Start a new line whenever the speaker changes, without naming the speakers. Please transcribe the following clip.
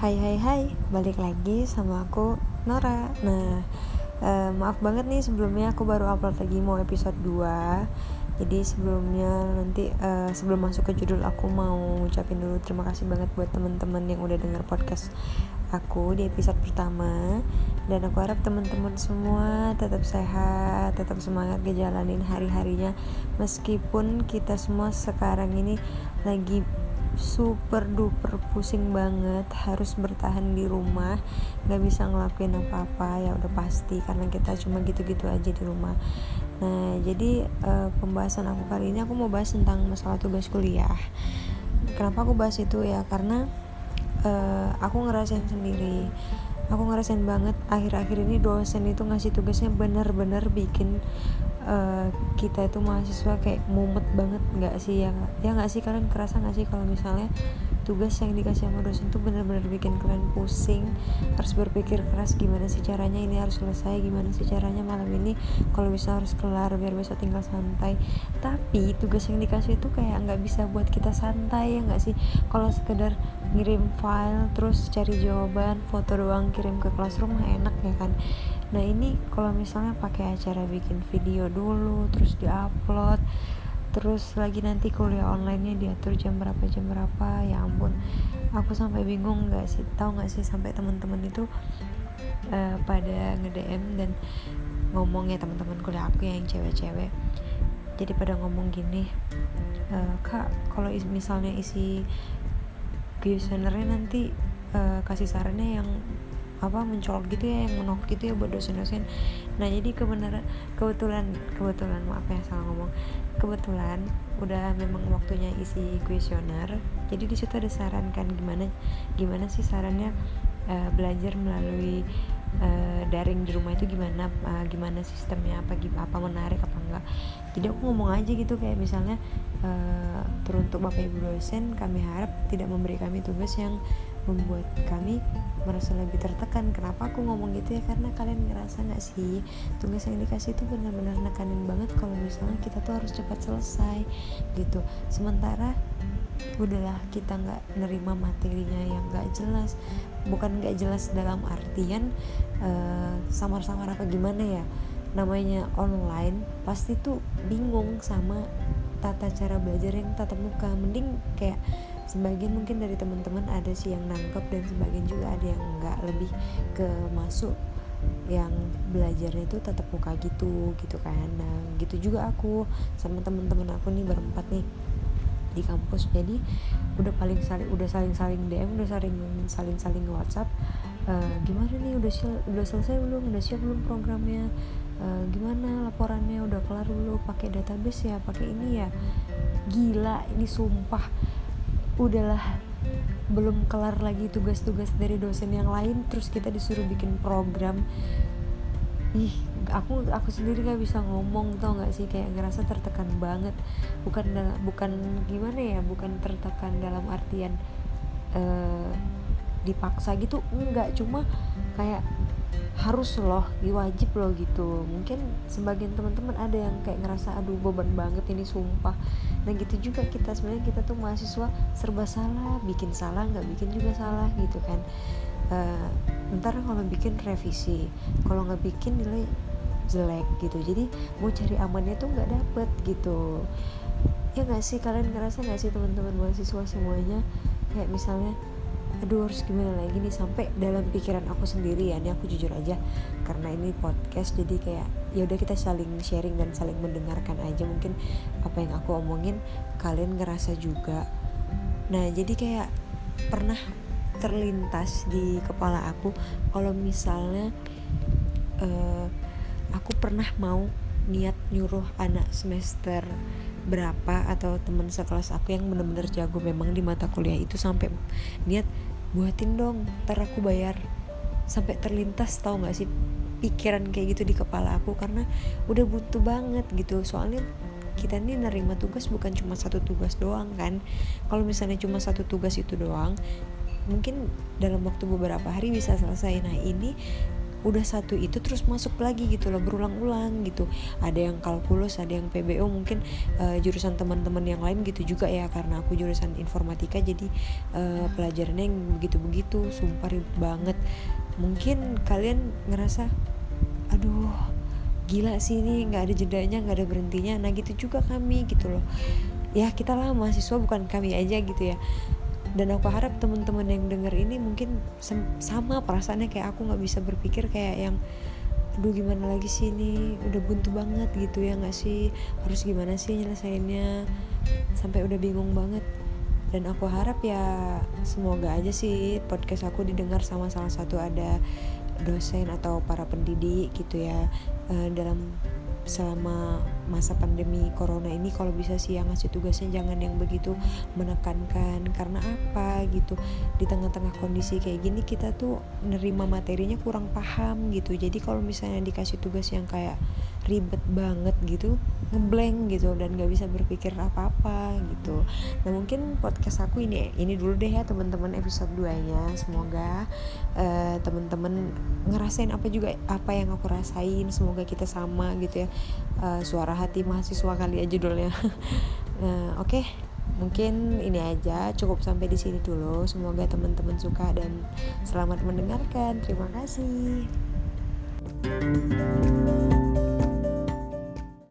Hai hai hai, balik lagi sama aku Nora. Nah, uh, maaf banget nih sebelumnya aku baru upload lagi mau episode 2 Jadi sebelumnya nanti uh, sebelum masuk ke judul aku mau ucapin dulu terima kasih banget buat teman-teman yang udah denger podcast aku di episode pertama. Dan aku harap teman-teman semua tetap sehat, tetap semangat ngejalanin hari-harinya. Meskipun kita semua sekarang ini lagi super duper pusing banget harus bertahan di rumah nggak bisa ngelakuin apa-apa ya udah pasti karena kita cuma gitu-gitu aja di rumah. Nah jadi uh, pembahasan aku kali ini aku mau bahas tentang masalah tugas kuliah. Kenapa aku bahas itu ya? Karena uh, aku ngerasain sendiri. Aku ngerasain banget akhir-akhir ini dosen itu ngasih tugasnya bener-bener bikin uh, kita itu mahasiswa kayak mumet banget nggak sih? Ya ya nggak sih? Kalian kerasa nggak sih kalau misalnya tugas yang dikasih sama dosen tuh bener-bener bikin kalian pusing harus berpikir keras gimana sih caranya ini harus selesai gimana sih caranya malam ini kalau bisa harus kelar biar besok tinggal santai. Tapi tugas yang dikasih itu kayak nggak bisa buat kita santai ya nggak sih? Kalau sekedar ngirim file terus cari jawaban foto doang kirim ke classroom enak ya kan nah ini kalau misalnya pakai acara bikin video dulu terus diupload terus lagi nanti kuliah online nya diatur jam berapa jam berapa ya ampun. Aku sampai bingung nggak sih tahu nggak sih sampai teman-teman itu uh, pada nge DM dan ngomong ya teman-teman kuliah aku yang cewek-cewek. Jadi pada ngomong gini e, kak kalau misalnya isi questionnaire nanti uh, kasih sarannya yang apa mencolok gitu ya yang menolak gitu ya buat dosen-dosen. Nah jadi kebenaran kebetulan kebetulan maaf ya salah ngomong. Kebetulan udah memang waktunya isi kuesioner. Jadi di situ ada saran kan gimana gimana sih sarannya uh, belajar melalui uh, daring di rumah itu gimana uh, gimana sistemnya apa apa menarik apa enggak. Jadi aku ngomong aja gitu kayak misalnya uh, teruntuk bapak ibu dosen kami harap tidak memberi kami tugas yang membuat kami merasa lebih tertekan. Kenapa aku ngomong gitu ya? Karena kalian ngerasa nggak sih? Tugas yang dikasih itu benar-benar nekanin banget kalau misalnya kita tuh harus cepat selesai gitu. Sementara udahlah kita nggak nerima materinya yang nggak jelas. Bukan nggak jelas dalam artian uh, samar-samar apa gimana ya? Namanya online pasti tuh bingung sama tata cara belajar yang tatap muka. Mending kayak sebagian mungkin dari teman-teman ada sih yang nangkep dan sebagian juga ada yang nggak. Lebih ke masuk yang belajarnya itu tetap muka gitu gitu kan. Nah gitu juga aku sama teman-teman aku nih berempat nih di kampus. Jadi udah paling saling udah saling saling DM udah saling saling saling WhatsApp uh, gimana nih udah udah selesai belum? Udah siap belum programnya? Uh, gimana laporannya? Udah kelar dulu pakai database ya? Pakai ini ya? Gila ini sumpah udahlah belum kelar lagi tugas-tugas dari dosen yang lain terus kita disuruh bikin program. Ih aku aku sendiri gak bisa ngomong tau gak sih? Kayak ngerasa tertekan banget. Bukan bukan gimana ya? Bukan tertekan dalam artian uh, dipaksa gitu enggak cuma kayak harus loh wajib loh gitu. Mungkin sebagian teman-teman ada yang kayak ngerasa aduh beban banget ini sumpah nah gitu juga kita. Sebenarnya kita tuh mahasiswa serba salah bikin salah nggak bikin juga salah gitu kan. Uh, ntar kalau bikin revisi kalau nggak bikin nilai jelek gitu. Jadi mau cari amannya tuh nggak dapet gitu. Ya nggak sih? Kalian ngerasa nggak sih teman-teman mahasiswa semuanya? Kayak misalnya aduh harus gimana lagi nih? Sampai dalam pikiran aku sendiri ya ini aku jujur aja karena ini podcast jadi kayak ya udah kita saling sharing dan saling mendengarkan aja. Mungkin apa yang aku omongin kalian ngerasa juga. Nah jadi kayak pernah terlintas di kepala aku kalau misalnya uh, aku pernah mau niat nyuruh anak semester berapa atau teman sekelas aku yang bener-bener jago memang di mata kuliah itu sampai niat buatin dong ntar aku bayar. Sampai terlintas tau gak sih pikiran kayak gitu di kepala aku karena udah butuh banget gitu. Soalnya kita ini nerima tugas bukan cuma satu tugas doang kan. Kalau misalnya cuma satu tugas itu doang mungkin dalam waktu beberapa hari bisa selesai. Nah ini udah satu itu terus masuk lagi gitu loh berulang-ulang gitu. Ada yang kalkulus ada yang PBO mungkin uh, jurusan teman-teman yang lain gitu juga ya karena aku jurusan informatika jadi uh, pelajarannya yang begitu-begitu sumpah ribet banget. Mungkin kalian ngerasa aduh gila sih ini nggak ada jedanya nggak ada berhentinya. Nah gitu juga kami gitu loh. Ya kita lah mahasiswa bukan kami aja gitu ya dan aku harap teman-teman yang denger ini mungkin sama perasaannya kayak aku nggak bisa berpikir kayak yang aduh gimana lagi sih ini? Udah buntu banget gitu ya nggak sih? Harus gimana sih nyelesainnya? Sampai udah bingung banget. Dan aku harap ya semoga aja sih podcast aku didengar sama salah satu ada dosen atau para pendidik gitu ya uh, dalam selama masa pandemi corona ini kalau bisa sih yang ngasih tugasnya jangan yang begitu menekankan karena apa gitu. Di tengah-tengah kondisi kayak gini kita tuh nerima materinya kurang paham gitu. Jadi kalau misalnya dikasih tugas yang kayak ribet banget gitu ngeblank gitu dan gak bisa berpikir apa-apa gitu. Nah mungkin podcast aku ini ini dulu deh ya teman-teman episode 2 nya semoga uh, teman-teman ngerasain apa juga apa yang aku rasain. Semoga kita sama gitu ya. Uh, suara hati mahasiswa kali aja judulnya. Nah oke. Okay mungkin ini aja. Cukup sampai di sini dulu. Semoga teman-teman suka dan selamat mendengarkan. Terima kasih